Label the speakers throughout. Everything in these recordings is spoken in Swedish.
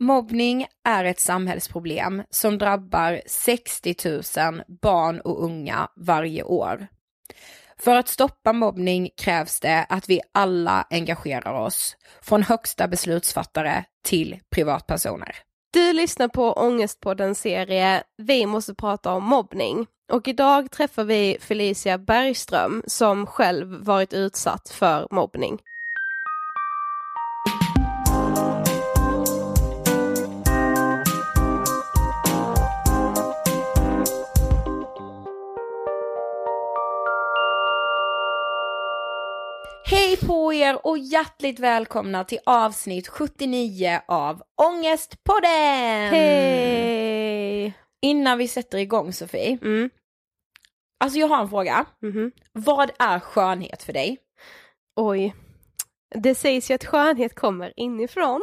Speaker 1: Mobbning är ett samhällsproblem som drabbar 60 000 barn och unga varje år. För att stoppa mobbning krävs det att vi alla engagerar oss, från högsta beslutsfattare till privatpersoner.
Speaker 2: Du lyssnar på Ångestpoddens serie Vi måste prata om mobbning. Och idag träffar vi Felicia Bergström som själv varit utsatt för mobbning.
Speaker 1: På er och hjärtligt välkomna till avsnitt 79 av Ångestpodden!
Speaker 2: Hej!
Speaker 1: Innan vi sätter igång Sofie,
Speaker 2: Mm.
Speaker 1: alltså jag har en fråga.
Speaker 2: mhm.
Speaker 1: Vad är skönhet för dig?
Speaker 2: Oj. Det sägs ju att skönhet kommer inifrån.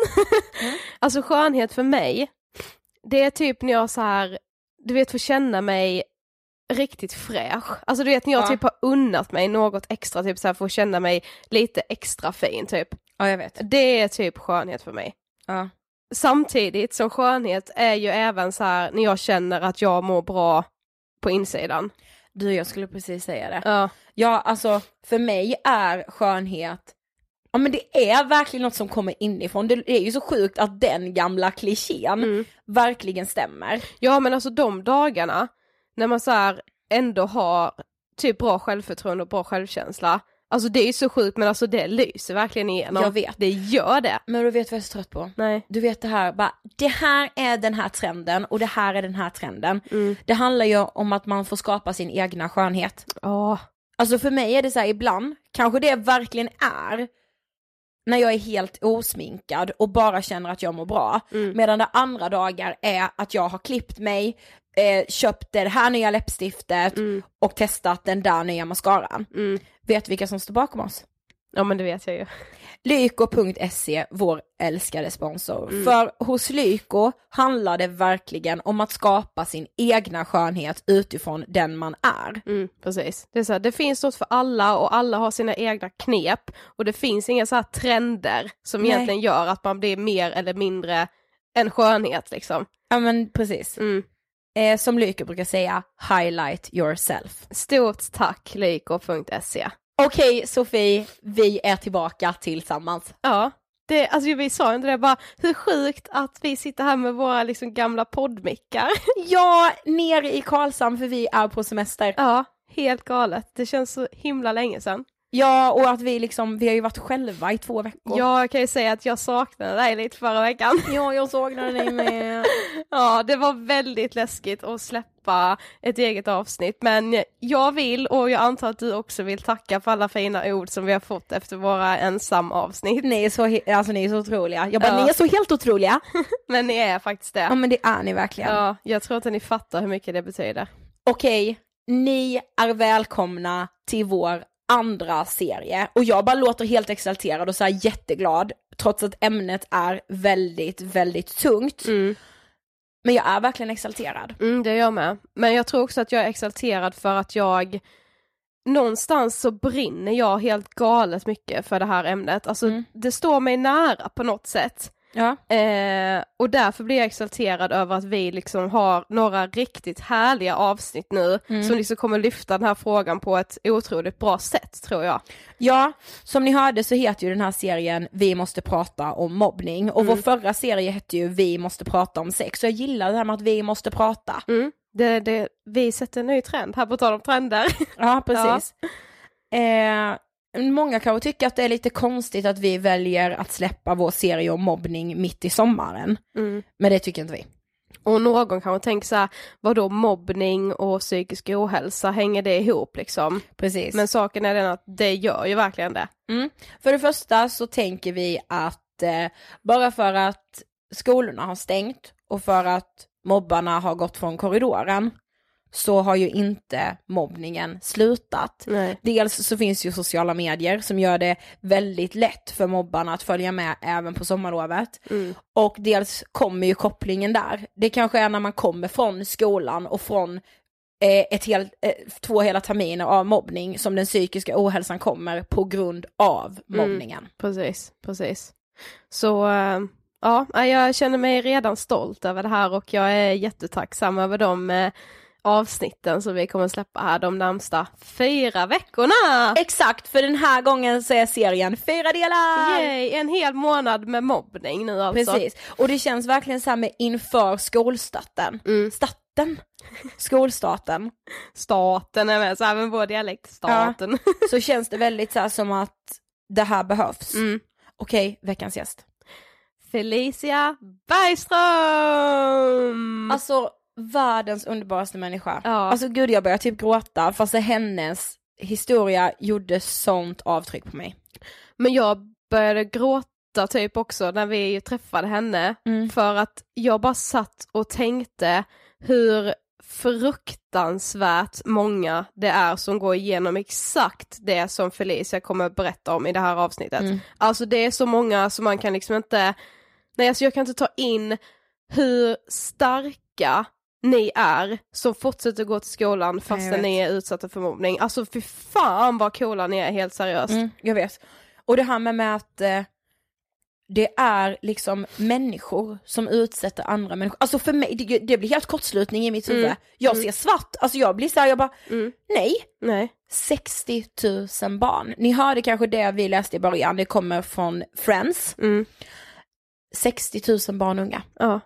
Speaker 2: Alltså skönhet för mig, det är typ när jag så här, du vet får känna mig riktigt fräsch. Alltså du vet när jag
Speaker 1: Ja.
Speaker 2: typ har unnat mig något extra, typ så här för att känna mig lite extra fin typ.
Speaker 1: Ja, jag vet.
Speaker 2: Det är typ skönhet för mig.
Speaker 1: Ja.
Speaker 2: Samtidigt som skönhet är ju även så här när jag känner att jag mår bra på insidan.
Speaker 1: Du, jag skulle precis säga det.
Speaker 2: Ja.
Speaker 1: Ja, alltså för mig är skönhet, ja men det är verkligen något som kommer inifrån. Det är ju så sjukt att den gamla klichén
Speaker 2: Mm.
Speaker 1: verkligen stämmer.
Speaker 2: ja men alltså de dagarna när man så här ändå har typ bra självförtroende och bra självkänsla. Alltså det är ju så sjukt men alltså det lyser verkligen igenom.
Speaker 1: Jag vet.
Speaker 2: Det gör det.
Speaker 1: Men du vet vad jag är så trött på?
Speaker 2: Nej.
Speaker 1: Du vet det här, bara, det här är den här trenden och det här är den här trenden.
Speaker 2: Mm.
Speaker 1: Det handlar ju om att man får skapa sin egna skönhet.
Speaker 2: Ja.
Speaker 1: Alltså för mig är det så här ibland, kanske det verkligen är när jag är helt osminkad och bara känner att jag mår bra.
Speaker 2: Mm.
Speaker 1: Medan det andra dagar är att jag har klippt mig, eh, köpt det här nya läppstiftet
Speaker 2: Mm.
Speaker 1: och testat den där nya mascaran.
Speaker 2: Mm.
Speaker 1: Vet vilka som står bakom oss?
Speaker 2: Ja men det vet jag ju.
Speaker 1: Lyko.se, vår älskade sponsor.
Speaker 2: Mm.
Speaker 1: För hos Lyko handlar det verkligen om att skapa sin egna skönhet utifrån den man är.
Speaker 2: Mm, precis. Det, är så här, det finns något för alla och alla har sina egna knep och det finns inga så här trender som
Speaker 1: Nej.
Speaker 2: egentligen gör att man blir mer eller mindre en skönhet liksom.
Speaker 1: Ja men precis.
Speaker 2: Mm.
Speaker 1: Eh, som Lyko brukar säga, highlight yourself.
Speaker 2: Stort tack lyko.se.
Speaker 1: Okej Sofie, vi är tillbaka tillsammans.
Speaker 2: Ja, det, alltså vi sa inte det bara, hur sjukt att vi sitter här med våra liksom gamla poddmickar.
Speaker 1: Ja, nere i Karlshamn för vi är på semester.
Speaker 2: ja, helt galet. Det känns så himla länge sedan.
Speaker 1: Ja, och att vi liksom, vi har ju varit själva i två veckor.
Speaker 2: Jag kan ju säga att jag saknade dig lite förra veckan.
Speaker 1: ja jag såg dig med.
Speaker 2: Ja, det var väldigt läskigt att släppa ett eget avsnitt, men jag vill och jag antar att du också vill tacka för alla fina ord som vi har fått efter våra ensamavsnitt.
Speaker 1: Ni är så, alltså ni är så otroliga. Jag bara,
Speaker 2: Ja.
Speaker 1: ni är så helt otroliga.
Speaker 2: Men ni är faktiskt det.
Speaker 1: Ja men det är ni verkligen.
Speaker 2: Ja, jag tror inte ni fattar hur mycket det betyder.
Speaker 1: Okej, ni är välkomna till vår andra serie. Och jag bara låter helt exalterad och så här jätteglad, trots att ämnet är väldigt, väldigt tungt.
Speaker 2: Mm.
Speaker 1: Men jag är verkligen exalterad.
Speaker 2: Mm, det är jag med. Men jag tror också att jag är exalterad för att jag någonstans så brinner jag helt galet mycket för det här ämnet. Alltså
Speaker 1: Mm.
Speaker 2: det står mig nära på något sätt.
Speaker 1: Ja.
Speaker 2: Eh, och därför blir jag exalterad över att vi liksom har några riktigt härliga avsnitt nu
Speaker 1: Mm.
Speaker 2: som liksom kommer lyfta den här frågan på ett otroligt bra sätt tror jag.
Speaker 1: Ja, som ni hörde så heter ju den här serien Vi måste prata om mobbning och vår förra serie hette ju Vi måste prata om sex. Så jag gillar det här med att vi måste prata.
Speaker 2: Mm. Det, det, vi sätter en ny trend här på tal om trender.
Speaker 1: Ja, precis. Eh, många kanske tycker att det är lite konstigt att vi väljer att släppa vår serie om mobbning mitt i sommaren.
Speaker 2: Mm.
Speaker 1: Men det tycker inte vi.
Speaker 2: Och någon kanske tänker så här, vadå mobbning och psykisk ohälsa, hänger det ihop liksom?
Speaker 1: Precis.
Speaker 2: Men saken är den att det gör ju verkligen det.
Speaker 1: Mm. För det första så tänker vi att eh, bara för att skolorna har stängt och för att mobbarna har gått från korridoren så har ju inte mobbningen slutat.
Speaker 2: Nej.
Speaker 1: Dels så finns ju sociala medier som gör det väldigt lätt för mobbarna att följa med även på sommarlovet.
Speaker 2: Mm.
Speaker 1: Och dels kommer ju kopplingen där. Det kanske är när man kommer från skolan och från eh, ett helt, eh, två hela terminer av mobbning som den psykiska ohälsan kommer på grund av mobbningen.
Speaker 2: Precis, precis. Så eh, ja, jag känner mig redan stolt över det här och jag är jättetacksam över de avsnitten som vi kommer släppa här de närmsta fyra veckorna.
Speaker 1: Exakt, för den här gången så är serien fyra delar!
Speaker 2: Yay, en hel månad med mobbning nu alltså.
Speaker 1: Precis, och det känns verkligen så här med inför skolstarten.
Speaker 2: Mm.
Speaker 1: Starten? Skolstarten.
Speaker 2: Staten är med, så även vår dialekt, staten.
Speaker 1: Så känns det väldigt så här som att det här behövs.
Speaker 2: Mm.
Speaker 1: Okej, veckans gäst.
Speaker 2: Felicia Bergström!
Speaker 1: Alltså världens underbaraste människa.
Speaker 2: Ja.
Speaker 1: Alltså gud jag börjar typ gråta fast hennes historia gjorde sånt avtryck på mig.
Speaker 2: Men jag började gråta typ också när vi träffade henne
Speaker 1: Mm.
Speaker 2: för att jag bara satt och tänkte hur fruktansvärt många det är som går igenom exakt det som Felicia kommer att berätta om i det här avsnittet.
Speaker 1: Mm.
Speaker 2: Alltså det är så många som man kan liksom inte, nej alltså jag kan inte ta in hur starka ni är som fortsätter gå till skolan fastän ni är utsatta för mobbning. Alltså fy fan vad coola ni är helt seriöst.
Speaker 1: Mm, jag vet. Och det här med, med att eh, det är liksom människor som utsätter andra människor. Alltså för mig, det, det blir helt kortslutning i mitt huvud.
Speaker 2: Mm.
Speaker 1: Jag ser svart, alltså jag blir så här, jag bara,
Speaker 2: Mm.
Speaker 1: nej.
Speaker 2: Nej.
Speaker 1: 60 000 barn. Ni hörde kanske det vi läste i början, det kommer från Friends.
Speaker 2: Mm.
Speaker 1: 60 000 barn och unga.
Speaker 2: Ja.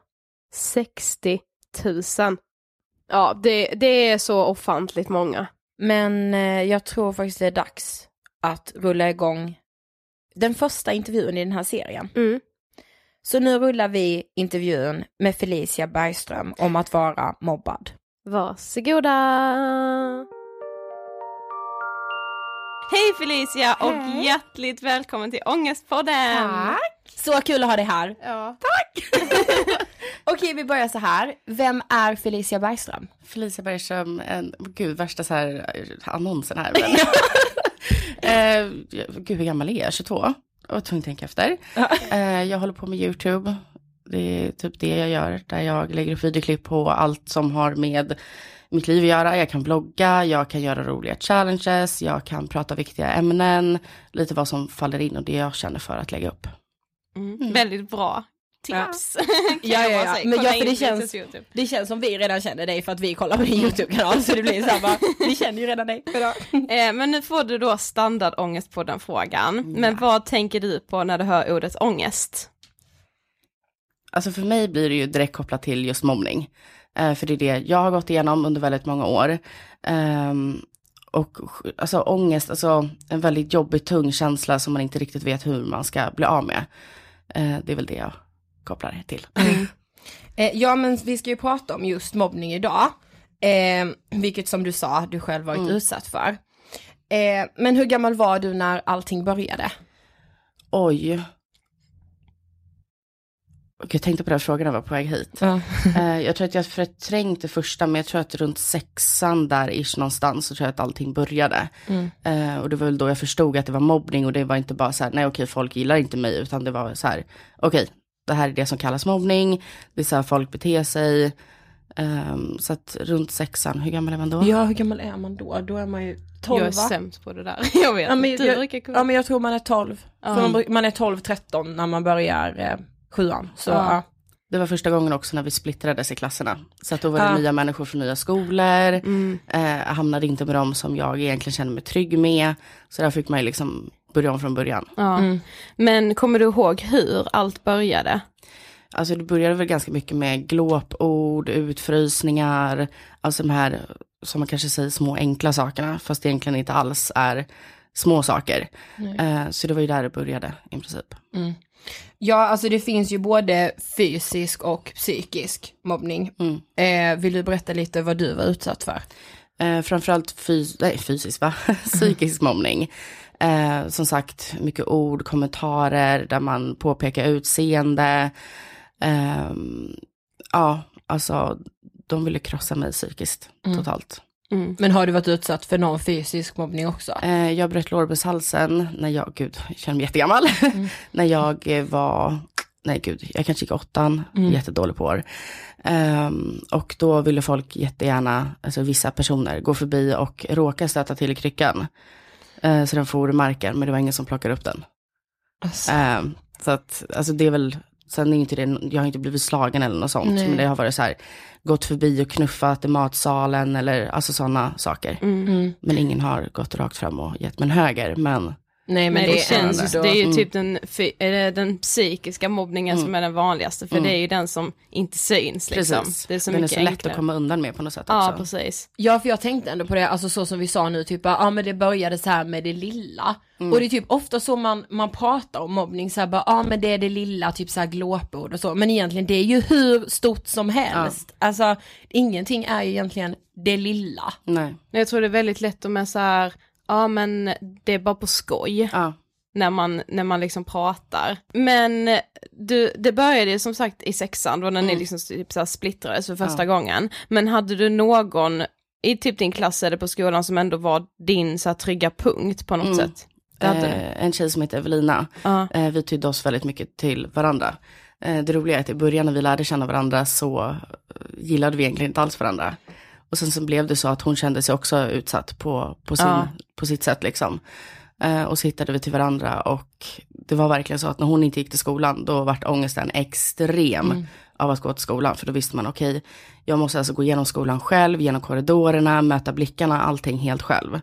Speaker 2: 60 000. Ja, det, det är så ofantligt många.
Speaker 1: Men eh, jag tror faktiskt det är dags att rulla igång den första intervjun i den här serien.
Speaker 2: Mm.
Speaker 1: Så nu rullar vi intervjun med Felicia Bergström om att vara mobbad.
Speaker 2: Varsågoda! Hej Felicia och
Speaker 1: Hej.
Speaker 2: hjärtligt välkommen till Ångestpodden!
Speaker 1: Så kul att ha dig här.
Speaker 2: Ja.
Speaker 1: Okej, vi börjar så här. Vem är Felicia Bergström?
Speaker 3: Felicia Bergström, en, gud värsta så här eh, annonsen här. Men. eh, gud hur gammal är jag? 22? Jag var tvungen att tänka efter. Eh, jag håller på med YouTube. Det är typ det jag gör. Där jag lägger upp videoklipp på allt som har med mitt liv att göra. Jag kan blogga, jag kan göra roliga challenges, jag kan prata viktiga ämnen. Lite vad som faller in och det jag känner för att lägga upp.
Speaker 2: Mm. Väldigt bra tips.
Speaker 1: Ja,
Speaker 2: jag
Speaker 1: ja, ja. Men ja, för det
Speaker 2: in
Speaker 1: känns-. Det känns som vi redan känner dig för att vi kollar på din YouTube-kanal så det blir bara, vi känner ju redan dig.
Speaker 2: Eh, men nu får du då standardångest på den frågan. Men vad tänker du på när du hör ordet ångest?
Speaker 3: Alltså för mig blir det ju direkt kopplat till just mobbning. Eh, för det är det jag har gått igenom under väldigt många år. Ehm, och alltså ångest, alltså en väldigt jobbig, tung känsla som man inte riktigt vet hur man ska bli av med. Eh, det är väl det jag kopplar det till.
Speaker 1: Eh, ja men vi ska ju prata om just mobbning idag. Eh, vilket som du sa, du själv varit utsatt för. Eh, men hur gammal var du när allting började?
Speaker 3: Oj. Jag tänkte på den frågan när jag var på väg hit. Eh, jag tror att jag förträngt det första, men jag tror att runt sexan där ish någonstans så tror jag att allting började. Eh, och det var väl då jag förstod att det var mobbning och det var inte bara så här, nej okej folk gillar inte mig, utan det var så här, okej, det här är det som kallas mobbning, det är så här folk beter sig. Ehm, så att runt sexan, hur gammal är man då?
Speaker 1: Ja hur gammal är man då? Då är man ju 12
Speaker 2: Jag är
Speaker 1: va?
Speaker 2: sämst på det där. Jag vet
Speaker 1: Ja men,
Speaker 2: du
Speaker 1: jag,
Speaker 2: brukar kunna.
Speaker 1: ja men jag tror man är 12.
Speaker 2: Ja.
Speaker 1: För man, man är 12-13 när man börjar eh, sjuan. Så
Speaker 2: Ja.
Speaker 1: ja.
Speaker 3: Det var första gången också när vi splittrades i klasserna. Så att då var det
Speaker 1: Ja.
Speaker 3: nya människor från nya skolor.
Speaker 2: Mm.
Speaker 3: Eh, hamnade inte med dem som jag egentligen kände mig trygg med. Så där fick man ju liksom börja om från början.
Speaker 2: Ja.
Speaker 1: Mm.
Speaker 2: Men kommer du ihåg hur allt började?
Speaker 3: Alltså det började väl ganska mycket med glåpord, utfrysningar. Alltså de här, som man kanske säger, små enkla sakerna. Fast det egentligen inte alls är små saker. Eh, så det var ju där det började i princip.
Speaker 1: ja alltså det finns ju både fysisk och psykisk mobbning.
Speaker 3: Mm.
Speaker 1: Eh, vill du berätta lite vad du var utsatt för?
Speaker 3: Eh, framförallt fys- nej, fysisk, va? psykisk mobbning. Eh, som sagt, mycket ord, kommentarer där man påpekar utseende. Ehm, ja, alltså de ville krossa mig psykiskt totalt.
Speaker 2: Mm.
Speaker 1: Men har du varit utsatt för någon fysisk mobbning också?
Speaker 3: Eh, jag bröt lårbenshalsen när jag, gud, jag känner mig jättegammal. när jag eh, var, nej gud, jag kanske gick åttan, jättedålig på år. Ehm, och då ville folk jättegärna, alltså vissa personer, gå förbi och råka stöta till i kryckan. Eh, så den for i marken, men det var ingen som plockade upp den. Ehm, så att, alltså det är väl, sen är inte det, jag har inte blivit slagen eller något sånt,
Speaker 1: Nej.
Speaker 3: men det har varit så här, gått förbi och knuffat i matsalen eller alltså sådana saker.
Speaker 1: Mm.
Speaker 3: Men ingen har gått rakt fram och gett mig en höger, men
Speaker 1: Nej men
Speaker 2: Men det,
Speaker 1: det,
Speaker 2: känns, det är ju
Speaker 3: Mm.
Speaker 2: typ den, den psykiska mobbningen som är den vanligaste, för
Speaker 3: Mm.
Speaker 2: det är ju den som inte syns liksom.
Speaker 3: precis.
Speaker 2: Det är så
Speaker 3: den är
Speaker 2: mycket
Speaker 3: så lätt
Speaker 2: enklare.
Speaker 3: att komma undan med på något sätt
Speaker 2: Ja,
Speaker 3: också.
Speaker 2: precis.
Speaker 1: Ja för jag tänkte ändå på det, alltså så som vi sa nu, typ ja ah, men det började så här med det lilla.
Speaker 3: Mm.
Speaker 1: Och det är typ ofta så man, man pratar om mobbning, så här bara, ja ah, men det är det lilla, typ så här glåpord och så. Men egentligen det är ju hur stort som helst. Alltså ingenting är ju egentligen det lilla.
Speaker 3: Nej.
Speaker 2: Men Jag tror det är väldigt lätt att med så här, ja men det är bara på skoj.
Speaker 3: Ja.
Speaker 2: när man, när man liksom pratar. Men du, det började ju som sagt i sexan då när ni liksom typ så här splittrades för första gången. Men hade du någon i typ din klass eller på skolan som ändå var din så här trygga punkt på något sätt? Hade du.
Speaker 3: Eh, en tjej som heter Evelina,
Speaker 2: Ja.
Speaker 3: eh, vi tydde oss väldigt mycket till varandra. Eh, det roliga är att i början när vi lärde känna varandra så eh, gillade vi egentligen inte alls varandra. Och sen så blev det så att hon kände sig också utsatt på, på, sin,
Speaker 2: Ja.
Speaker 3: på sitt sätt liksom. Eh, och så hittade vi till varandra och det var verkligen så att när hon inte gick till skolan, då vart ångesten extrem av att gå till skolan. För då visste man, okej, jag måste alltså gå igenom skolan själv, genom korridorerna, möta blickarna, allting helt själv.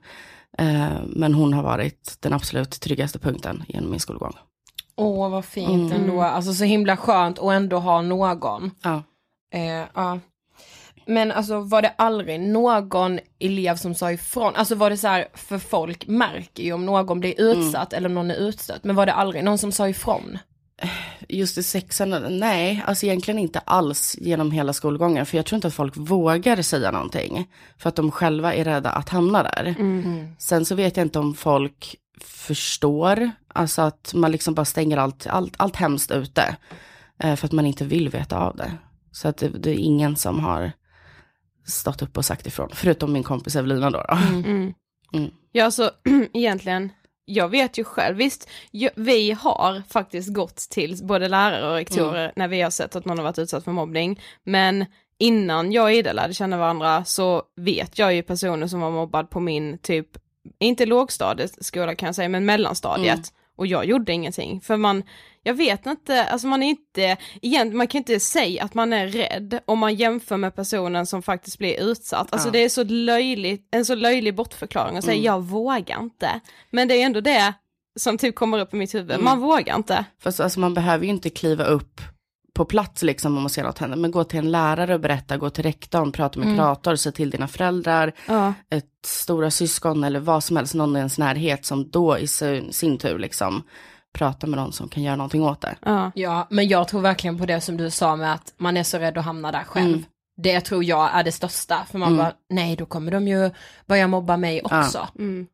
Speaker 3: Eh, men hon har varit den absolut tryggaste punkten genom min skolgång.
Speaker 4: Åh vad fint ändå, alltså så himla skönt och ändå ha någon.
Speaker 3: Ja.
Speaker 4: Eh, ja. Men alltså var det aldrig någon elev som sa ifrån? Alltså var det så här, för folk märker ju om någon blir utsatt eller om någon är utstött. Men var det aldrig någon som sa ifrån?
Speaker 3: Just i sexan, nej, alltså egentligen inte alls genom hela skolgången. För jag tror inte att folk vågar säga någonting. För att de själva är rädda att hamna där. Sen så vet jag inte om folk förstår, alltså att man liksom bara stänger allt, allt, allt hemskt ute. Eh, för att man inte vill veta av det. Så att det, det är ingen som har stått upp och sagt ifrån. Förutom min kompis Evelina då. då.
Speaker 5: Ja, alltså egentligen, jag vet ju själv, visst, vi har faktiskt gått till både lärare och rektorer när vi har sett att någon har varit utsatt för mobbning, men innan jag och Ida lärde känna varandra så vet jag ju personer som var mobbad på min typ, inte lågstadieskola kan jag säga, men mellanstadiet. Och jag gjorde ingenting, för man, jag vet inte, alltså man är inte, igen, man kan inte säga att man är rädd om man jämför med personen som faktiskt blir utsatt. Alltså
Speaker 3: Ja.
Speaker 5: det är så löjligt, en så löjlig bortförklaring att säga jag vågar inte. Men det är ändå det som typ kommer upp i mitt huvud, man vågar inte.
Speaker 3: Fast alltså, man behöver ju inte kliva upp på plats liksom om man ser något hända. Men gå till en lärare och berätta, gå till rektorn, prata med kurator, se till dina föräldrar,
Speaker 5: Ja.
Speaker 3: ett stora syskon eller vad som helst, någon i ens närhet som då i sin, sin tur liksom pratar med någon som kan göra någonting åt det.
Speaker 5: Ja.
Speaker 4: Ja, men jag tror verkligen på det som du sa med att man är så rädd att hamna där själv. Det tror jag är det största, för man bara, nej då kommer de ju börja mobba mig också.
Speaker 5: Mm.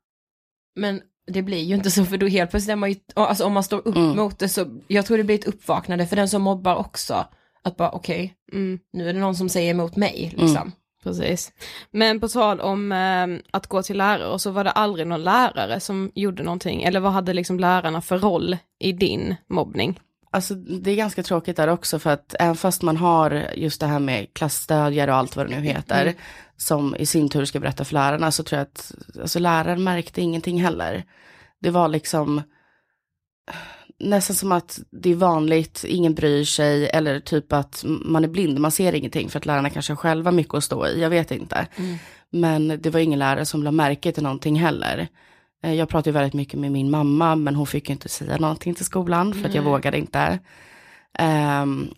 Speaker 4: Men det blir ju inte så, för då helt plötsligt är man ju, alltså om man står upp
Speaker 3: Mm.
Speaker 4: mot det så, jag tror det blir ett uppvaknande för den som mobbar också. Att bara, okej,
Speaker 5: Mm.
Speaker 4: nu är det någon som säger emot mig, liksom.
Speaker 5: Precis. Men på tal om eh, att gå till lärare, så var det aldrig någon lärare som gjorde någonting, eller vad hade liksom lärarna för roll i din mobbning?
Speaker 3: Alltså det är ganska tråkigt där också för att även fast man har just det här med klassstödjare och allt vad det nu heter, som i sin tur ska berätta för lärarna, så tror jag att alltså, läraren märkte ingenting heller. Det var liksom nästan som att det är vanligt, ingen bryr sig, eller typ att man är blind, man ser ingenting för att lärarna kanske själva mycket att stå i, jag vet inte. Men det var ingen lärare som lade märke till någonting heller. Eh, Jag pratade väldigt mycket med min mamma, men hon fick inte säga någonting till skolan för att jag vågade inte. Ehm,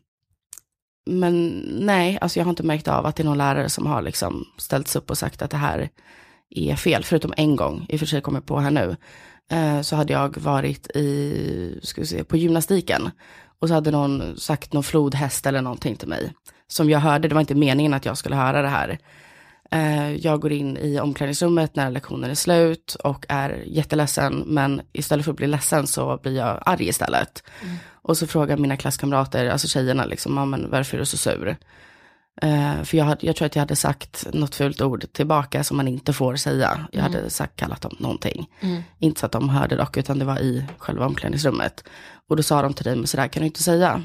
Speaker 3: men nej, alltså jag har inte märkt av att det är någon lärare som har liksom ställts upp och sagt att det här är fel, förutom en gång, i och för sig kommer jag på här nu, eh, så hade jag varit i, ska vi se, på gymnastiken och så hade någon sagt någon flodhäst eller någonting till mig, som jag hörde, det var inte meningen att jag skulle höra det här. Eh, Jag går in i omklädningsrummet när lektionen är slut och är jätteledsen, men istället för att bli ledsen så blir jag arg istället. Och så frågar mina klasskamrater, alltså tjejerna liksom, "Ja, men varför är du så sur? Eh, för jag, hade, jag tror att jag hade sagt något fult ord tillbaka som man inte får säga. Jag hade sagt, kallat dem någonting. Inte så att de hörde dock, utan det var i själva omklädningsrummet. Och då sa de till dig, men sådär kan du inte säga.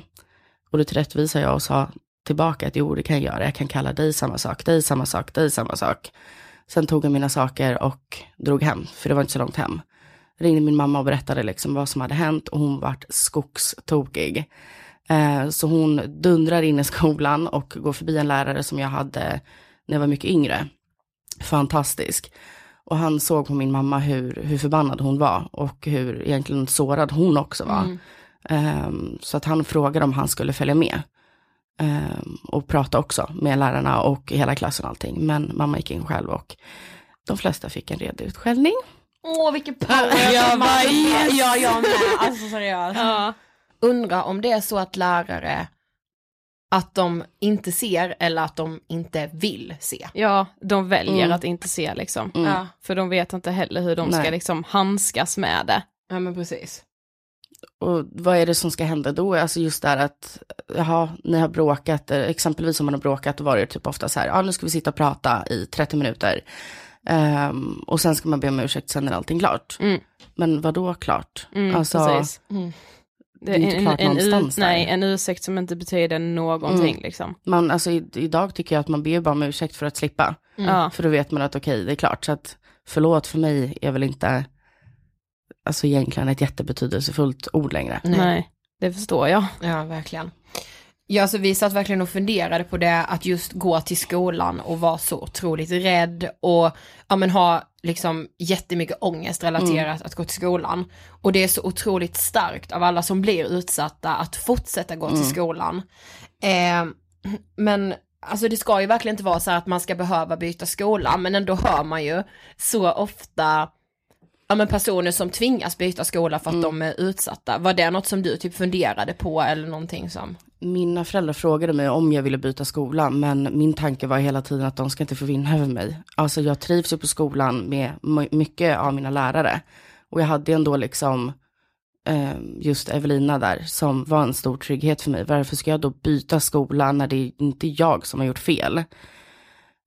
Speaker 3: Och då tillrättvisade jag och sa tillbaka att jo, det kan jag göra. Jag kan kalla dig samma sak, dig samma sak, dig samma sak. Sen tog jag mina saker och drog hem, för det var inte så långt hem. Ringde min mamma och berättade liksom vad som hade hänt och hon vart skogstokig. Eh, så hon dundrar in i skolan och går förbi en lärare som jag hade när jag var mycket yngre. Fantastisk. Och han såg på min mamma hur, hur förbannad hon var och hur egentligen sårad hon också var. Ehm, så att han frågade om han skulle följa med. Ehm, och prata också med lärarna och hela klassen och allting. Men mamma gick in själv och de flesta fick en redig utskällning.
Speaker 4: Åh vilken power!
Speaker 5: Jag bara,
Speaker 4: Ja, jag med. Alltså seriöst.
Speaker 5: Ja.
Speaker 4: Undrar om det är så att lärare, att de inte ser eller att de inte vill se.
Speaker 5: Ja, de väljer
Speaker 3: Mm.
Speaker 5: att inte se liksom.
Speaker 4: Ja.
Speaker 5: För de vet inte heller hur de ska
Speaker 3: Nej.
Speaker 5: liksom handskas med det.
Speaker 4: ja, men precis.
Speaker 3: Och vad är det som ska hända då? Alltså just där att, jaha, ni har bråkat, eh, exempelvis om man har bråkat, var det typ ofta så här, ja nu ska vi sitta och prata i 30 minuter. Ehm, och sen ska man be om ursäkt, sen är allting klart.
Speaker 5: Mm.
Speaker 3: Men vad då klart?
Speaker 5: Mm,
Speaker 3: alltså,
Speaker 5: precis.
Speaker 4: Mm.
Speaker 3: det är inte klart någonstans där.
Speaker 5: Nej, en ursäkt som inte betyder någonting
Speaker 3: Mm.
Speaker 5: liksom.
Speaker 3: man, alltså i, idag tycker jag att man ber bara om ursäkt för att slippa.
Speaker 5: Ja.
Speaker 3: För då vet man att okej, det är klart. Så att förlåt för mig är väl inte alltså egentligen ett jättebetydelsefullt ord längre.
Speaker 5: Nej. det förstår jag.
Speaker 4: Ja, verkligen. Ja, så vi satt verkligen och funderade på det, att just gå till skolan och vara så otroligt rädd och ja, men ha liksom jättemycket ångest relaterat att gå till skolan. Och det är så otroligt starkt av alla som blir utsatta att fortsätta gå till skolan. Eh, men alltså det ska ju verkligen inte vara så här att man ska behöva byta skola, men ändå hör man ju så ofta ja, men personer som tvingas byta skola för att de är utsatta. Var det något som du typ funderade på eller någonting som?
Speaker 3: Mina föräldrar frågade mig om jag ville byta skola, men min tanke var hela tiden att de ska inte få vinna över mig. Alltså jag trivs ju på skolan med my- mycket av mina lärare. Och jag hade ändå liksom eh, just Evelina där, som var en stor trygghet för mig. Varför ska jag då byta skola när det är inte jag som har gjort fel?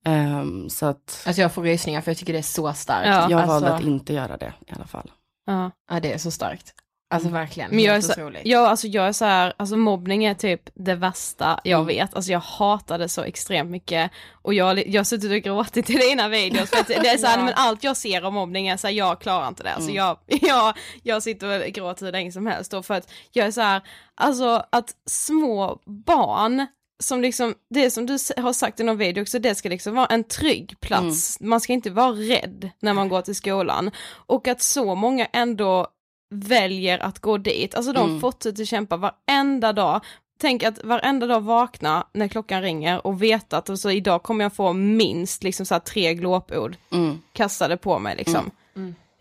Speaker 3: Ehm, så att
Speaker 4: Alltså jag får rysningar för jag tycker det är så starkt.
Speaker 5: Ja,
Speaker 3: jag
Speaker 4: alltså,
Speaker 3: valde att inte göra det i alla fall.
Speaker 5: Ja.
Speaker 4: Ja det är så starkt. Alltså verkligen,
Speaker 5: Men jag är, så,
Speaker 4: otroligt.
Speaker 5: jag, alltså jag är så här, alltså mobbning är typ det värsta jag
Speaker 3: Mm.
Speaker 5: vet, alltså jag hatar det så extremt mycket och jag, jag har suttit och gråtit i dina videos för att det är så här,
Speaker 4: Ja.
Speaker 5: men allt jag ser om mobbning är så här, jag klarar inte det, alltså
Speaker 3: Mm.
Speaker 5: jag, jag, jag sitter och gråter hur länge som helst och för att jag är så här, alltså att små barn som liksom, det som du har sagt i någon video också, det ska liksom vara en trygg plats. Man ska inte vara rädd när man går till skolan. Och att så många ändå väljer att gå dit, alltså de
Speaker 3: Mm.
Speaker 5: fortsätter kämpa varenda dag. Tänk att varenda dag vakna när klockan ringer och veta att alltså, idag kommer jag få minst liksom så här tre glåpord
Speaker 3: Mm.
Speaker 5: kastade på mig liksom.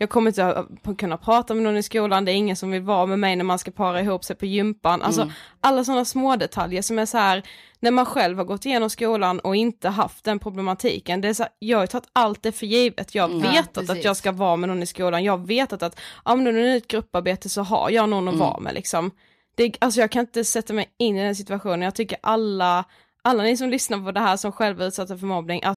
Speaker 5: Jag kommer inte att kunna prata med någon i skolan, det är ingen som vill vara med mig när man ska para ihop sig på gympan. Alltså alla sådana små detaljer som är så här, när man själv har gått igenom skolan och inte haft den problematiken, det är så här, jag har tagit allt det för givet, jag har vetat att
Speaker 4: precis.
Speaker 5: jag ska vara med någon i skolan, jag har vetat att, ja men är ett grupparbete så har jag någon att vara med liksom. Det, alltså jag kan inte sätta mig in i den situationen, jag tycker alla, alla ni som lyssnar på det här som själva är utsatta för mobbning, att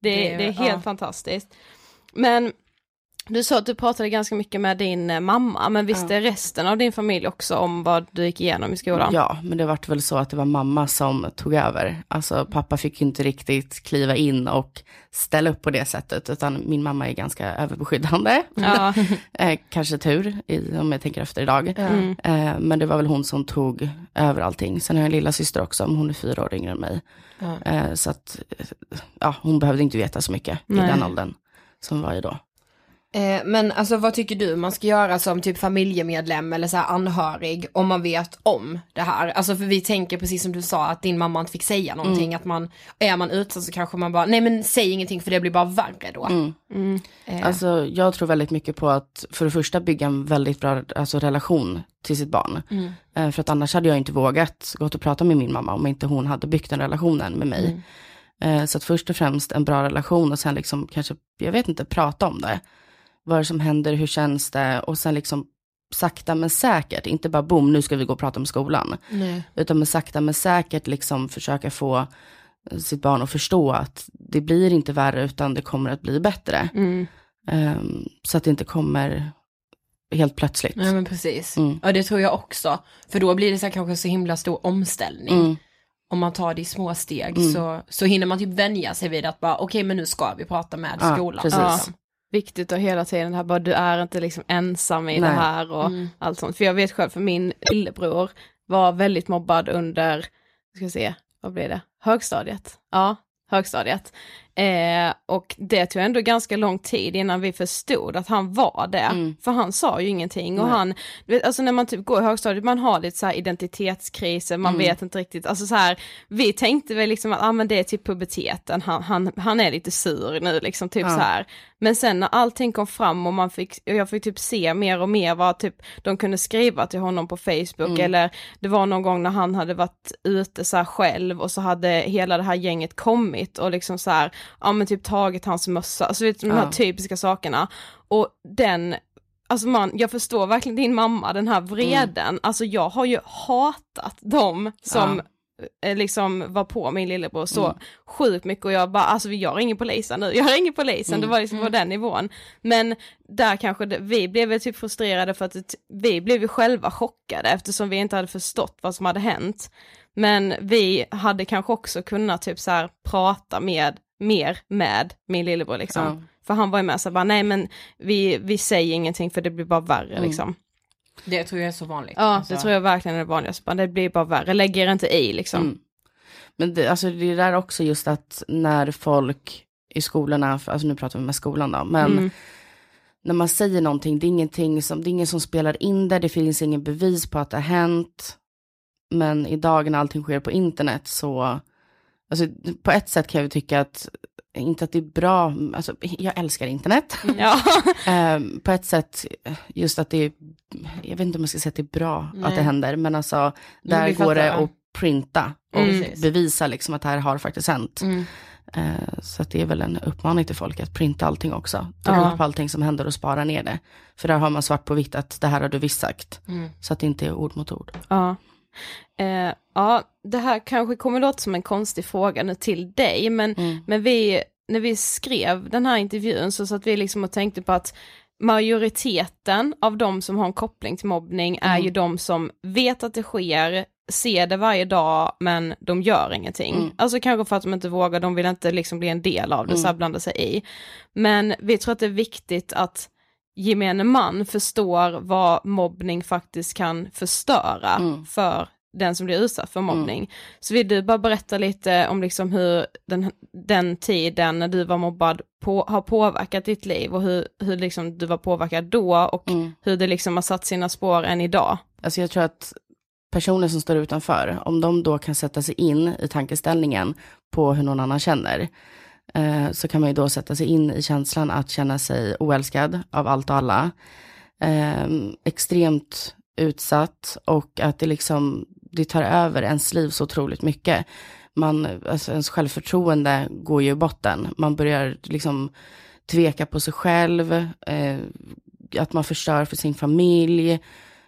Speaker 5: Det,
Speaker 4: Det-
Speaker 5: det, är helt
Speaker 4: ja.
Speaker 5: fantastiskt. Men du sa att du pratade ganska mycket med din eh, mamma, men visste resten av din familj också om vad du gick igenom i skolan?
Speaker 3: Ja, men det vart väl så att det var mamma som tog över. Alltså pappa fick inte riktigt kliva in och ställa upp på det sättet, utan min mamma är ganska överbeskyddande.
Speaker 5: Ja.
Speaker 3: eh, kanske tur, om jag tänker efter idag.
Speaker 5: Mm.
Speaker 3: Eh, men det var väl hon som tog över allting. Sen har jag en lilla syster också, hon är fyra år yngre än mig. Eh, så att, ja, hon behövde inte veta så mycket
Speaker 5: Nej.
Speaker 3: i den åldern som var ju då.
Speaker 4: Eh, men alltså vad tycker du man ska göra som typ familjemedlem eller så anhörig om man vet om det här? Alltså för vi tänker precis som du sa att din mamma inte fick säga någonting, att man, är man utsatt så kanske man bara, nej men säg ingenting för det blir bara värre då. Eh,
Speaker 3: Alltså, jag tror väldigt mycket på att för det första bygga en väldigt bra alltså, relation till sitt barn. Eh, för att annars hade jag inte vågat gått och prata med min mamma om inte hon hade byggt den relationen med mig. Eh, så att först och främst en bra relation och sen liksom kanske, jag vet inte, prata om det. Vad är det som händer, hur känns det? Och sen liksom sakta men säkert, inte bara boom, nu ska vi gå och prata om skolan.
Speaker 4: Nej.
Speaker 3: Utan med sakta men säkert liksom försöka få sitt barn att förstå att det blir inte värre utan det kommer att bli bättre.
Speaker 5: Mm.
Speaker 3: Ehm, så att det inte kommer helt plötsligt.
Speaker 4: Nej men precis.
Speaker 3: Mm.
Speaker 4: Ja det tror jag också. För då blir det så här kanske så himla stor omställning.
Speaker 3: Mm.
Speaker 4: Om man tar det i små steg
Speaker 3: Mm.
Speaker 4: så, så hinner man typ vänja sig vid att bara okej men nu ska vi prata med
Speaker 3: Ja,
Speaker 4: skolan.
Speaker 3: precis.
Speaker 5: Ja. Viktigt att hela tiden här bara du är inte liksom ensam i
Speaker 3: Nej.
Speaker 5: det här och
Speaker 4: Mm.
Speaker 5: allt sånt. För jag vet själv för min lillebror var väldigt mobbad under, ska jag se, vad blir det, högstadiet? Ja, högstadiet. Eh, och det tog ändå ganska lång tid innan vi förstod att han var det.
Speaker 3: Mm.
Speaker 5: För han sa ju ingenting och
Speaker 3: Nej.
Speaker 5: han, alltså när man typ går i högstadiet, man har lite så här identitetskriser, man
Speaker 3: Mm.
Speaker 5: vet inte riktigt, alltså så här, vi tänkte väl liksom att ah, men det är typ puberteten, han, han, han är lite sur nu liksom, typ
Speaker 3: Ja.
Speaker 5: så här. Men sen när allting kom fram och man fick, och jag fick typ se mer och mer vad typ de kunde skriva till honom på Facebook
Speaker 3: Mm.
Speaker 5: eller det var någon gång när han hade varit ute så här själv och så hade hela det här gänget kommit och liksom så här, ja men typ tagit hans mössa, alltså vet, de här
Speaker 3: Ja.
Speaker 5: typiska sakerna. Och den, alltså man, jag förstår verkligen din mamma, den här vreden,
Speaker 3: Mm.
Speaker 5: alltså jag har ju hatat dem som eh, liksom var på min lillebror så
Speaker 3: Mm.
Speaker 5: sjukt mycket och jag bara, alltså jag ringer polisen nu, jag ringer polisen,
Speaker 3: Mm.
Speaker 5: det var liksom på den nivån. Men där kanske det, vi blev typ frustrerade för att det, vi blev ju själva chockade eftersom vi inte hade förstått vad som hade hänt. Men vi hade kanske också kunnat typ så här prata med, mer med min lillebror liksom.
Speaker 3: Ja.
Speaker 5: För han var ju med så bara, nej men vi, vi säger ingenting för det blir bara värre
Speaker 3: Mm.
Speaker 5: liksom.
Speaker 4: Det tror jag är så vanligt.
Speaker 5: Ja,
Speaker 4: Alltså,
Speaker 5: det tror jag verkligen är det vanligaste, bara, det blir bara värre, lägg er inte i liksom.
Speaker 3: Mm. Men det, alltså det är där också just att när folk i skolorna, alltså nu pratar vi med skolan då, men
Speaker 5: Mm.
Speaker 3: när man säger någonting, det är ingenting som, det är ingen som spelar in det, det finns ingen bevis på att det har hänt. Men idag när allting sker på internet så, alltså på ett sätt kan jag tycka att, inte att det är bra, alltså jag älskar internet.
Speaker 5: Ja.
Speaker 3: Ehm, på ett sätt, just att det är, jag vet inte om jag ska säga att det är bra
Speaker 4: Nej.
Speaker 3: att det händer, men alltså där går det att printa och
Speaker 4: Mm.
Speaker 3: Bevisa liksom att det här har faktiskt hänt.
Speaker 4: Mm.
Speaker 3: Eh, så att det är väl en uppmaning till folk att printa allting också. Ta
Speaker 5: Ja.
Speaker 3: ut på allting som händer och spara ner det. För där har man svart på vitt att det här har du visst sagt.
Speaker 4: Mm.
Speaker 3: Så att det inte är ord mot ord.
Speaker 5: Ja. Eh, ja, det här kanske kommer låta som en konstig fråga nu till dig, men,
Speaker 3: Mm.
Speaker 5: men vi, när vi skrev den här intervjun så satt vi liksom och tänkte på att majoriteten av de som har en koppling till mobbning är
Speaker 3: Mm.
Speaker 5: ju de som vet att det sker, ser det varje dag men de gör ingenting.
Speaker 3: Mm.
Speaker 5: Alltså kanske för att de inte vågar, de vill inte liksom bli en del av det,
Speaker 3: Mm.
Speaker 5: så här blanda sig i. Men vi tror att det är viktigt att gemene man förstår vad mobbning faktiskt kan förstöra
Speaker 3: Mm.
Speaker 5: för den som blir utsatt för mobbning. Så vill du bara berätta lite om liksom hur den, den tiden när du var mobbad på, har påverkat ditt liv och hur, hur liksom du var påverkad då och
Speaker 3: Mm.
Speaker 5: hur det liksom har satt sina spår än idag.
Speaker 3: Alltså jag tror att personer som står utanför, om de då kan sätta sig in i tankeställningen på hur någon annan känner, eh, så kan man ju då sätta sig in i känslan att känna sig oälskad av allt och alla. Eh, extremt utsatt och att det liksom, det tar över ens liv så otroligt mycket. Man, alltså ens självförtroende går ju i botten. Man börjar liksom tveka på sig själv, eh, att man förstör för sin familj,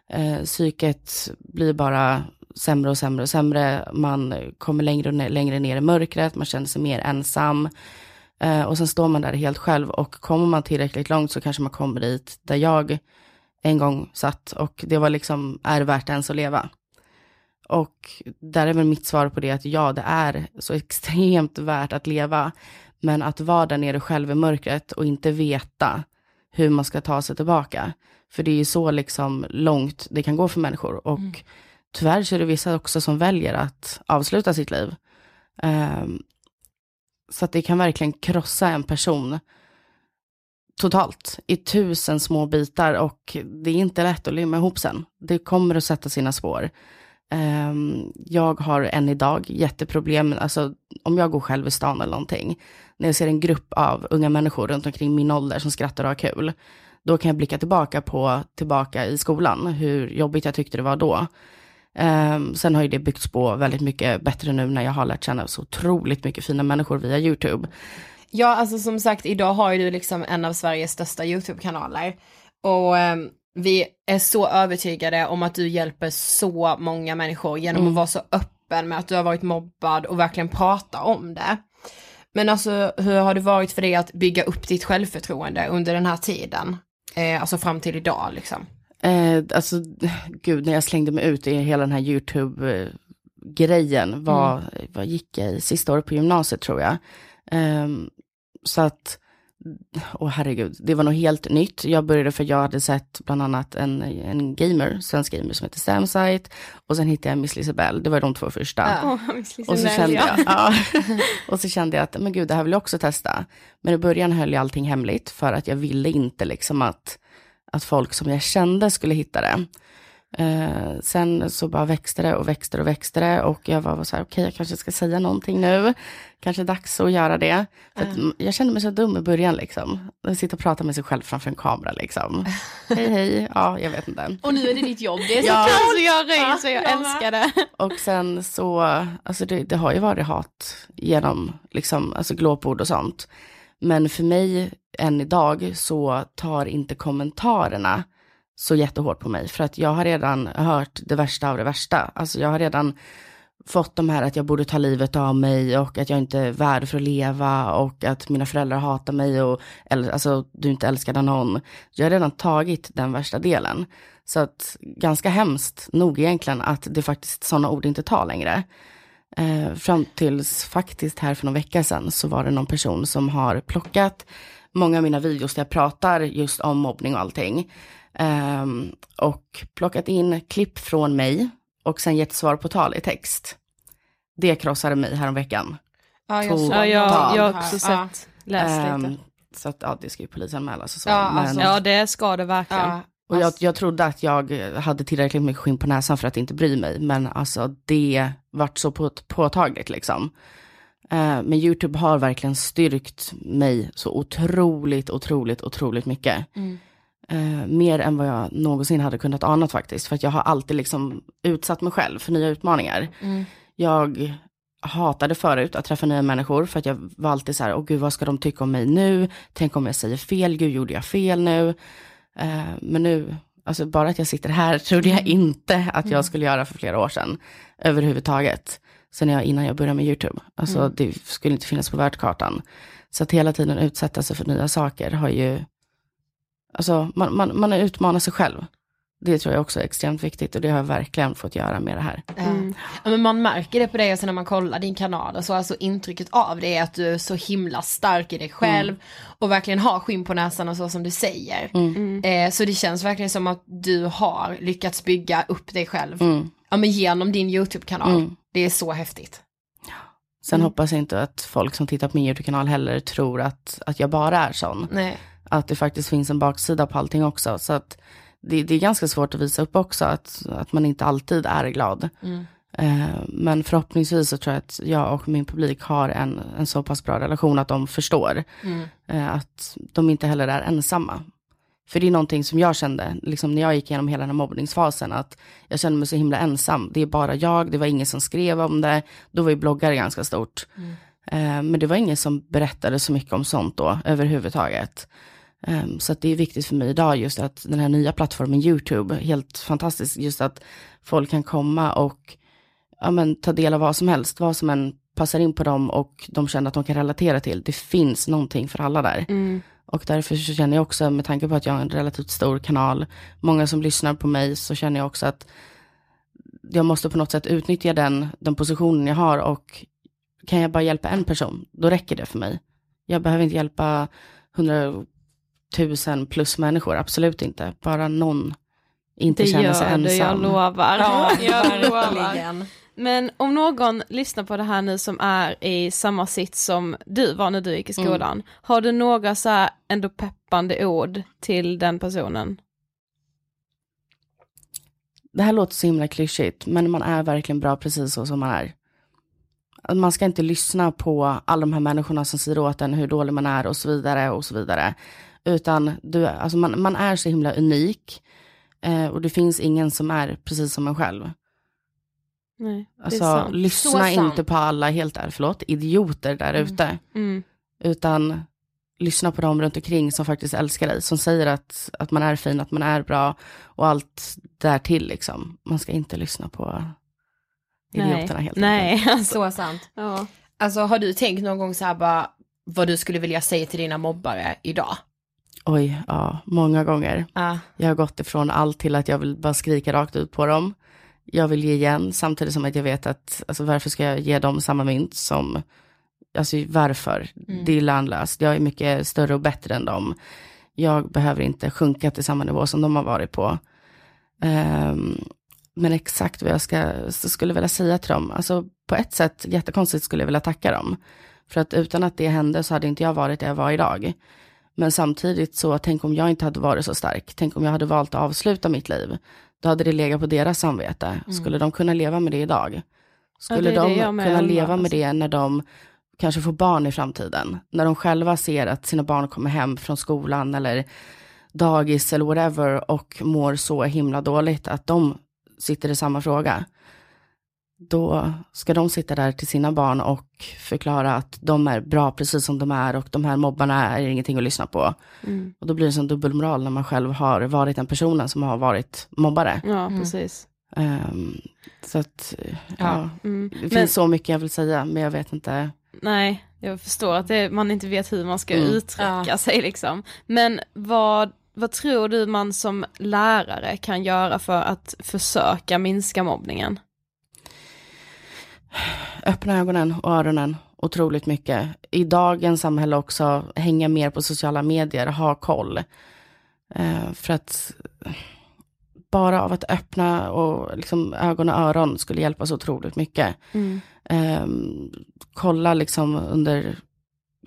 Speaker 3: eh, psyket blir bara sämre och sämre och sämre. Man kommer längre och ner, längre ner i mörkret, man känner sig mer ensam. Eh, och sen står man där helt själv och kommer man tillräckligt långt så kanske man kommer dit där jag en gång satt och det var liksom, är det värt ens att leva? Och där är väl mitt svar på det att ja, det är så extremt värt att leva. Men att vara där nere själv i mörkret och inte veta hur man ska ta sig tillbaka. För det är ju så liksom långt det kan gå för människor. Och mm tyvärr så är det vissa också som väljer att avsluta sitt liv. Um, så att det kan verkligen krossa en person totalt i tusen små bitar och det är inte lätt att limma ihop sen. Det kommer att sätta sina spår. Um, jag har än idag jätteproblem, alltså om jag går själv i stan eller någonting, när jag ser en grupp av unga människor runt omkring min ålder som skrattar och har kul, då kan jag blicka tillbaka på, tillbaka i skolan, hur jobbigt jag tyckte det var då. Ehm, sen har ju det byggts på väldigt mycket bättre nu när jag har lärt känna så otroligt mycket fina människor via YouTube.
Speaker 4: Ja, alltså som sagt, idag har ju du liksom en av Sveriges största YouTube-kanaler. Och ehm, vi är så övertygade om att du hjälper så många människor genom
Speaker 3: Mm.
Speaker 4: att vara så öppen med att du har varit mobbad och verkligen prata om det. Men alltså hur har det varit för dig att bygga upp ditt självförtroende under den här tiden? Eh, alltså fram till idag liksom.
Speaker 3: Eh, alltså, gud, när jag slängde mig ut i hela den här YouTube-grejen, vad, vad gick jag i? Sista året på gymnasiet tror jag. Ehm, så att, åh herregud, det var nog helt nytt. Jag började för jag hade sett bland annat en, en gamer, svensk gamer som heter Samsite, och sen hittade jag Miss Lisabelle, det var de två första.
Speaker 5: Åh, Miss
Speaker 3: Och så, kände
Speaker 5: ja.
Speaker 3: jag, ja. och så kände jag att, men gud, det här vill jag också testa. Men i början höll jag allting hemligt för att jag ville inte liksom att, att folk som jag kände skulle hitta det. Eh, sen så bara växte det och växte och växte det och jag var så här, okej jag kanske ska säga någonting nu. Kanske dags att göra det. För att, mm, jag kände mig så dum i början liksom. Sitter och pratar med sig själv framför en kamera liksom. hej hej, ja jag vet inte.
Speaker 4: Och nu är det ditt jobb, det är så
Speaker 3: Ja.
Speaker 4: kul!
Speaker 5: Jag ryser, jag
Speaker 4: jag
Speaker 5: älskar det.
Speaker 3: Och sen så, alltså det, det har ju varit hat genom liksom, alltså glåpord och sånt. Men för mig än idag så tar inte kommentarerna så jättehårt på mig. För att jag har redan hört det värsta av det värsta. Alltså jag har redan fått de här att jag borde ta livet av mig och att jag inte är värd för att leva och att mina föräldrar hatar mig och alltså du inte älskade någon. Jag har redan tagit den värsta delen. Så att ganska hemskt nog egentligen att det faktiskt sådana ord inte tar längre. Eh, fram tills faktiskt här för någon vecka sedan så var det någon person som har plockat många av mina videos där jag pratar just om mobbning och allting. Ehm, och plockat in klipp från mig och sen gett svar på tal i text. Det krossade mig häromveckan.
Speaker 4: Ja, jag.
Speaker 5: Ja, jag, har också sett, läst lite.
Speaker 3: så att ja, det ska ju polisanmälas och så.
Speaker 4: Ja,
Speaker 3: men,
Speaker 4: alltså,
Speaker 5: Ja det ska det verkligen.
Speaker 4: Ja,
Speaker 3: och jag,
Speaker 4: alltså,
Speaker 3: jag trodde att jag hade tillräckligt mycket skinn på näsan för att inte bry mig. Men alltså det vart så på, påtagligt liksom. Eh, men YouTube har verkligen styrkt mig så otroligt, otroligt, otroligt mycket.
Speaker 4: Mm.
Speaker 3: Eh, mer än vad jag någonsin hade kunnat ana faktiskt. För att jag har alltid liksom utsatt mig själv för nya utmaningar.
Speaker 4: Mm.
Speaker 3: Jag hatade förut att träffa nya människor för att jag var alltid så här, åh gud vad ska de tycka om mig nu? Tänk om jag säger fel, gud gjorde jag fel nu? Eh, men nu, alltså bara att jag sitter här trodde jag inte att jag skulle göra för flera år sedan överhuvudtaget. Sen jag, innan jag började med YouTube. Alltså det skulle inte finnas på världskartan. Så att hela tiden utsätta sig för nya saker har ju, alltså man, man, man utmanar sig själv. Det tror jag också är extremt viktigt och det har jag verkligen fått göra med det här.
Speaker 4: Ja. ja men man märker det på dig och sen när man kollar din kanal och så, alltså intrycket av det är att du är så himla stark i dig själv och verkligen har skinn på näsan och så som du säger. Eh, så det känns verkligen som att du har lyckats bygga upp dig själv
Speaker 3: Mm.
Speaker 4: ja, men genom din YouTube-kanal. Det är så häftigt.
Speaker 3: Sen hoppas jag inte att folk som tittar på min YouTube-kanal heller tror att, att jag bara är sån.
Speaker 4: Nej.
Speaker 3: Att det faktiskt finns en baksida på allting också. Så att det, det är ganska svårt att visa upp också att, att man inte alltid är glad. Eh, men förhoppningsvis så tror jag att jag och min publik har en, en så pass bra relation att de förstår. Eh, att de inte heller är ensamma. För det är någonting som jag kände, liksom när jag gick igenom hela den här mobbningsfasen, att jag kände mig så himla ensam. Det är bara jag, det var ingen som skrev om det. Då var ju bloggar ganska stort. Eh, men det var ingen som berättade så mycket om sånt då, överhuvudtaget. Um, så att det är viktigt för mig idag just att den här nya plattformen YouTube, helt fantastiskt, just att folk kan komma och ja, men, ta del av vad som helst, vad som än passar in på dem och de känner att de kan relatera till. Det finns någonting för alla där. Och därför så känner jag också, med tanke på att jag har en relativt stor kanal, många som lyssnar på mig, så känner jag också att jag måste på något sätt utnyttja den, den positionen jag har och kan jag bara hjälpa en person, då räcker det för mig. Jag behöver inte hjälpa hundratusen plus människor, absolut inte. Bara någon inte
Speaker 5: Det
Speaker 3: känner sig
Speaker 5: gör du, jag
Speaker 3: ensam.
Speaker 5: lovar.
Speaker 4: Ja,
Speaker 5: jag lovar. Men om någon lyssnar på det här nu som är i samma sits som du var när du gick i skolan, har du några så här ändå peppande ord till den personen?
Speaker 3: Det här låter så himla klyschigt, men man är verkligen bra precis så som man är. Man ska inte lyssna på alla de här människorna som säger åt en hur dålig man är och så vidare och så vidare. Utan du, alltså man, man är så himla unik eh, och det finns ingen som är precis som en själv.
Speaker 5: Nej, det är
Speaker 3: Alltså lyssna inte på alla helt där, förlåt, idioter där ute.
Speaker 5: Mm.
Speaker 3: Utan lyssna på dem runt omkring som faktiskt älskar dig, som säger att, att man är fin, att man är bra och allt därtill liksom. Man ska inte lyssna på idioterna helt
Speaker 5: Nej,
Speaker 3: enkelt.
Speaker 5: alltså,
Speaker 1: Så sant.
Speaker 5: ja.
Speaker 1: Alltså har du tänkt någon gång så här bara vad du skulle vilja säga till dina mobbare idag?
Speaker 3: Oj, ja, många gånger.
Speaker 1: Ja.
Speaker 3: Jag har gått ifrån allt till att jag vill bara skrika rakt ut på dem. Jag vill ge igen, samtidigt som att jag vet att, alltså varför ska jag ge dem samma mynt som, alltså varför? Det är lönlöst. Jag är mycket större och bättre än dem. Jag behöver inte sjunka till samma nivå som de har varit på. Ehm, men exakt vad jag ska, skulle vilja säga till dem, alltså på ett sätt jättekonstigt skulle jag vilja tacka dem. För att utan att det hände så hade inte jag varit där jag var idag. Men samtidigt så, tänk om jag inte hade varit så stark. Tänk om jag hade valt att avsluta mitt liv. Då hade det legat på deras samvete. Skulle de kunna leva med det idag? Skulle
Speaker 5: är det
Speaker 3: de
Speaker 5: med
Speaker 3: kunna leva med
Speaker 5: alltså.
Speaker 3: det när de kanske får barn i framtiden? När de själva ser att sina barn kommer hem från skolan eller dagis eller whatever och mår så himla dåligt att de sitter i samma fråga. Då ska de sitta där till sina barn och förklara att de är bra precis som de är och de här mobbarna är ingenting att lyssna på.
Speaker 5: Mm.
Speaker 3: Och då blir det en dubbelmoral när man själv har varit den personen som har varit mobbare.
Speaker 5: ja, precis.
Speaker 3: Ehm, så att, ja,
Speaker 5: Mm.
Speaker 3: det
Speaker 5: Men-
Speaker 3: finns så mycket jag vill säga, men jag vet inte.
Speaker 5: Nej, jag förstår att det, man inte vet hur man ska
Speaker 3: Mm.
Speaker 5: uttrycka
Speaker 1: Ja.
Speaker 5: sig liksom. Men vad, vad tror du man som lärare kan göra för att försöka minska mobbningen?
Speaker 3: Öppna ögonen och öronen otroligt mycket. I dagens samhälle också, hänga mer på sociala medier, ha koll. Eh, för att bara av att öppna och liksom ögon och öron skulle hjälpa så otroligt mycket. Eh, kolla liksom under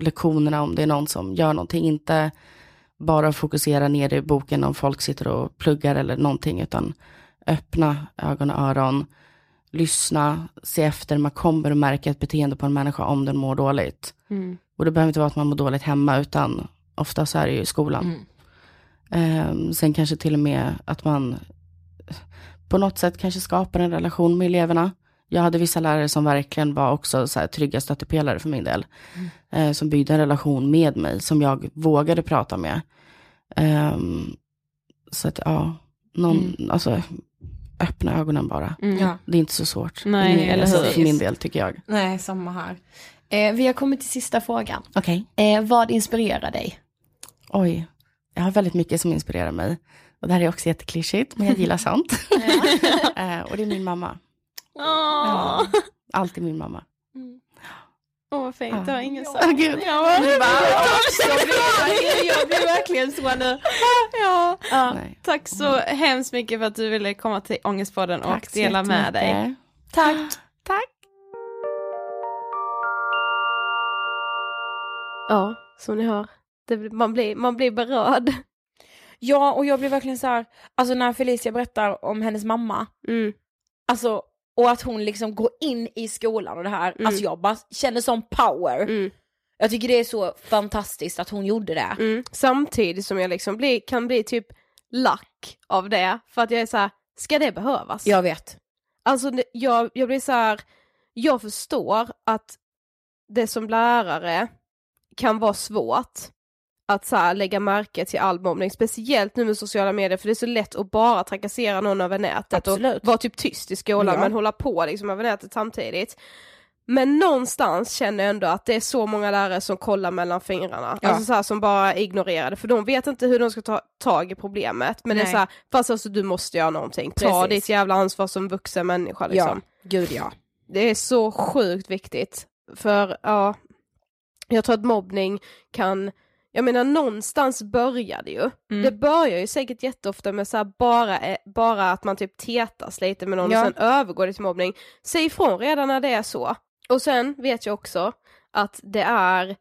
Speaker 3: lektionerna om det är någon som gör någonting, inte bara fokusera ner i boken om folk sitter och pluggar eller någonting, utan öppna ögon och öron, lyssna, se efter, man kommer att märka ett beteende på en människa om den mår dåligt.
Speaker 5: Mm.
Speaker 3: Och det behöver inte vara att man mår dåligt hemma, utan ofta så är det ju i skolan. Ehm, sen kanske till och med att man på något sätt kanske skapar en relation med eleverna. Jag hade vissa lärare som verkligen var också så här trygga stöttepelare för min del. Eh, som byggde en relation med mig, som jag vågade prata med. Ehm, så att ja, någon, alltså öppna ögonen bara.
Speaker 1: Ja.
Speaker 3: Det är inte så svårt.
Speaker 5: Nej,
Speaker 3: är-
Speaker 5: eller
Speaker 3: alltså,
Speaker 5: hur?
Speaker 3: För min del tycker jag.
Speaker 1: Nej, samma här. Eh, vi har kommit till sista frågan.
Speaker 3: Okej.
Speaker 1: Eh, vad inspirerar dig?
Speaker 3: Oj, jag har väldigt mycket som inspirerar mig. Och det här är också jätteklyschigt, men jag gillar sånt. Eh, och det är min mamma. Ja, alltid min mamma.
Speaker 5: Åh, vad fint, det var ingen
Speaker 3: Åh,
Speaker 5: sagt.
Speaker 3: gud.
Speaker 5: Ja,
Speaker 1: Jag blir, jag blir verkligen så nu.
Speaker 5: ja. ja.
Speaker 3: Nej.
Speaker 5: Tack så hemskt mycket för att du ville komma till Ångestpodden och dela med dig.
Speaker 1: Tack.
Speaker 3: Tack.
Speaker 2: Ja, som ni hör. Det, man, blir, man blir berörd.
Speaker 1: Ja, och jag blir verkligen så här, alltså när Felicia berättar om hennes mamma,
Speaker 2: Mm.
Speaker 1: alltså, och att hon liksom går in i skolan och det här,
Speaker 2: Mm.
Speaker 1: alltså jag bara känner sån power.
Speaker 2: Mm.
Speaker 1: Jag tycker det är så fantastiskt att hon gjorde det.
Speaker 2: Mm. Samtidigt som jag liksom blir, kan bli typ lack av det. För att jag är så här, ska det behövas?
Speaker 1: Jag vet.
Speaker 2: Alltså jag, jag blir så här, jag förstår att det som lärare kan vara svårt att så här, lägga märke till all mobbning, speciellt nu med sociala medier för det är så lätt att bara trakassera någon över nätet
Speaker 1: Absolut.
Speaker 2: och vara typ tyst i skolan
Speaker 1: Ja.
Speaker 2: men hålla på liksom över nätet samtidigt. Men någonstans känner jag ändå att det är så många lärare som kollar mellan fingrarna,
Speaker 1: Ja.
Speaker 2: alltså så här, som bara ignorerar det för de vet inte hur de ska ta tag i problemet men det är
Speaker 1: Nej.
Speaker 2: så här, fast alltså du måste göra någonting, ta
Speaker 1: Precis.
Speaker 2: ditt jävla ansvar som vuxen människa liksom.
Speaker 1: Ja, gud ja.
Speaker 2: Det är så sjukt viktigt. För ja, jag tror att mobbning kan, jag menar någonstans börjar det ju.
Speaker 1: Mm.
Speaker 2: Det börjar ju säkert jätteofta med så bara, eh, bara att man typ tetas lite med någon
Speaker 1: Ja.
Speaker 2: och sen övergår det till mobbning. Säg ifrån redan när det är så. Och sen vet jag också att det är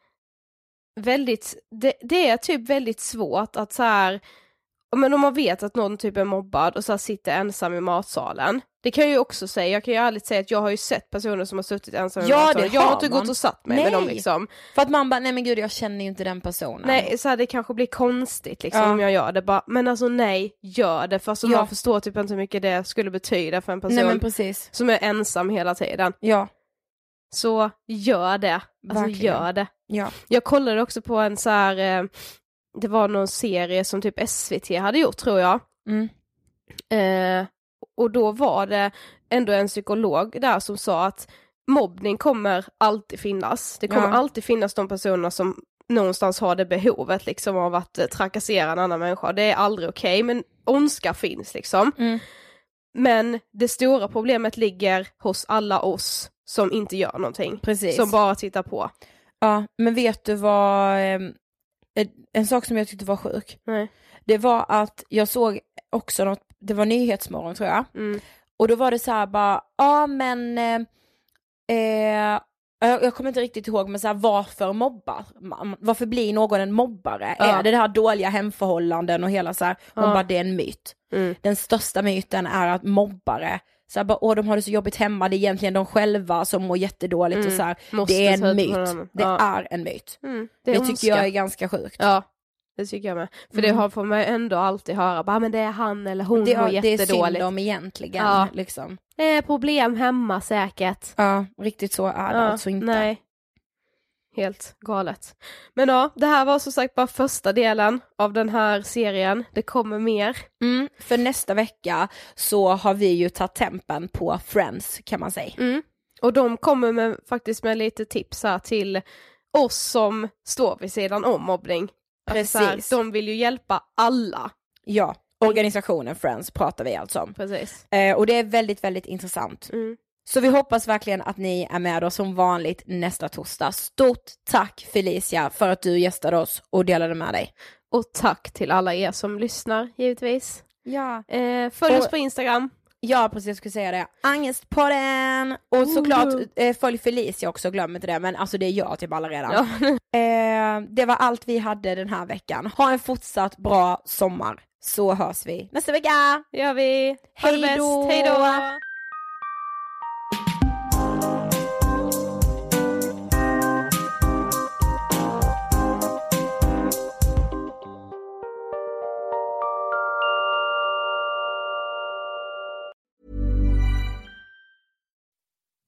Speaker 2: väldigt, det, det är typ väldigt svårt att så här men om man vet att någon typ är mobbad och så sitter ensam i matsalen. Det kan jag ju också säga, jag kan ju ärligt säga att jag har ju sett personer som har suttit ensamma i
Speaker 1: Ja,
Speaker 2: matsalen.
Speaker 1: det
Speaker 2: Jag har inte
Speaker 1: man.
Speaker 2: gått och satt mig med dem
Speaker 1: Nej.
Speaker 2: liksom.
Speaker 1: För att man bara, nej men gud jag känner ju inte den personen.
Speaker 2: Nej, så här, det kanske blir konstigt liksom
Speaker 1: Ja.
Speaker 2: om jag gör det bara, men alltså nej, gör det för alltså,
Speaker 1: Ja.
Speaker 2: man förstår typ inte hur mycket det skulle betyda för en person
Speaker 1: nej
Speaker 2: som är ensam hela tiden.
Speaker 1: Ja.
Speaker 2: så gör det. Alltså
Speaker 1: Verkligen.
Speaker 2: gör det.
Speaker 1: Ja.
Speaker 2: Jag kollade också på en så här, eh, det var någon serie som typ SVT hade gjort tror jag.
Speaker 1: Mm.
Speaker 2: Eh, och då var det ändå en psykolog där som sa att mobbning kommer alltid finnas. Det kommer
Speaker 1: Ja.
Speaker 2: alltid finnas de personer som någonstans har det behovet liksom av att eh, trakassera en annan människa. Det är aldrig okej, men ondska finns liksom.
Speaker 1: Mm.
Speaker 2: Men det stora problemet ligger hos alla oss som inte gör någonting.
Speaker 1: Precis.
Speaker 2: Som bara tittar på.
Speaker 1: Ja, men vet du vad, ehm, en- en sak som jag tyckte var sjuk,
Speaker 2: Nej.
Speaker 1: det var att jag såg också något, det var Nyhetsmorgon tror jag,
Speaker 2: Mm.
Speaker 1: och då var det så här bara, ja men, eh, eh, jag, jag kommer inte riktigt ihåg, men så här, varför mobbar man? Varför blir någon en mobbare?
Speaker 2: Ja.
Speaker 1: Är det det här dåliga hemförhållanden och hela så här, hon
Speaker 2: Ja.
Speaker 1: bara det är en myt.
Speaker 2: Mm.
Speaker 1: Den största myten är att mobbare, så här, bara, åh de har det så jobbigt hemma, det är egentligen de själva som mår jättedåligt och
Speaker 2: Mm.
Speaker 1: så här,
Speaker 2: Måste
Speaker 1: det är en myt. Det
Speaker 2: Ja.
Speaker 1: är en myt.
Speaker 2: Mm.
Speaker 1: Det,
Speaker 2: är
Speaker 1: tycker
Speaker 2: ondska.
Speaker 1: jag är ganska sjukt.
Speaker 2: Ja, det tycker jag med. För det
Speaker 1: Mm.
Speaker 2: har får man ändå alltid höra, bara men det är han eller hon
Speaker 1: det,
Speaker 2: mår
Speaker 1: det är synd
Speaker 2: jättedåligt.
Speaker 1: om egentligen.
Speaker 2: Ja.
Speaker 1: Liksom.
Speaker 2: Det är problem hemma säkert.
Speaker 1: Ja, riktigt så är det
Speaker 2: Ja,
Speaker 1: alltså inte.
Speaker 2: Nej. Helt galet. Men ja, det här var som sagt bara första delen av den här serien. Det kommer mer.
Speaker 1: Mm, för nästa vecka så har vi ju tagit tempen på Friends kan man säga.
Speaker 2: Mm. Och de kommer med, faktiskt med lite tips här till oss som står vid sidan om mobbning. Alltså så här,
Speaker 1: Precis.
Speaker 2: de vill ju hjälpa alla.
Speaker 1: Ja, organisationen Friends pratar vi alltså om.
Speaker 2: Precis.
Speaker 1: Eh, och det är väldigt, väldigt intressant.
Speaker 2: Mm.
Speaker 1: Så vi hoppas verkligen att ni är med oss som vanligt nästa torsdag. Stort tack Felicia för att du gästade oss och delade med dig.
Speaker 2: Och tack till alla er som lyssnar givetvis.
Speaker 1: Ja.
Speaker 2: Eh, följ oss
Speaker 1: Och-
Speaker 2: på Instagram.
Speaker 1: Ja, precis, jag skulle säga det. Angestpodden! Och såklart, eh, följ Felicia också, glöm inte det, men alltså det är jag typ alla redan.
Speaker 2: Ja.
Speaker 1: Eh, det var allt vi hade den här veckan. Ha en fortsatt bra sommar, så hörs vi nästa vecka!
Speaker 2: gör vi. Det
Speaker 1: då.
Speaker 2: bäst. Hej då!